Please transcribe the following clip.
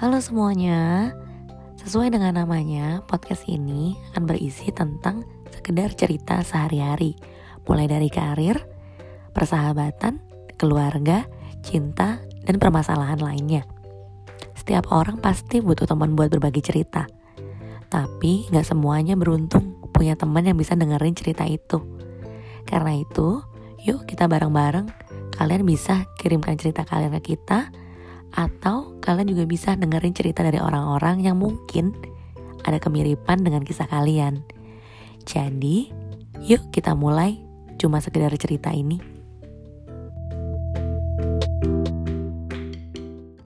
Halo semuanya, sesuai dengan namanya, podcast ini akan berisi tentang sekedar cerita sehari-hari, mulai dari karir, persahabatan, keluarga, cinta, dan permasalahan lainnya. Setiap orang pasti butuh teman buat berbagi cerita, tapi gak semuanya beruntung punya teman yang bisa dengerin cerita itu. Karena itu, yuk kita bareng-bareng kalian bisa kirimkan cerita kalian ke kita atau kalian juga bisa dengerin cerita dari orang-orang yang mungkin ada kemiripan dengan kisah kalian. Jadi, yuk kita mulai cuma sekedar cerita ini.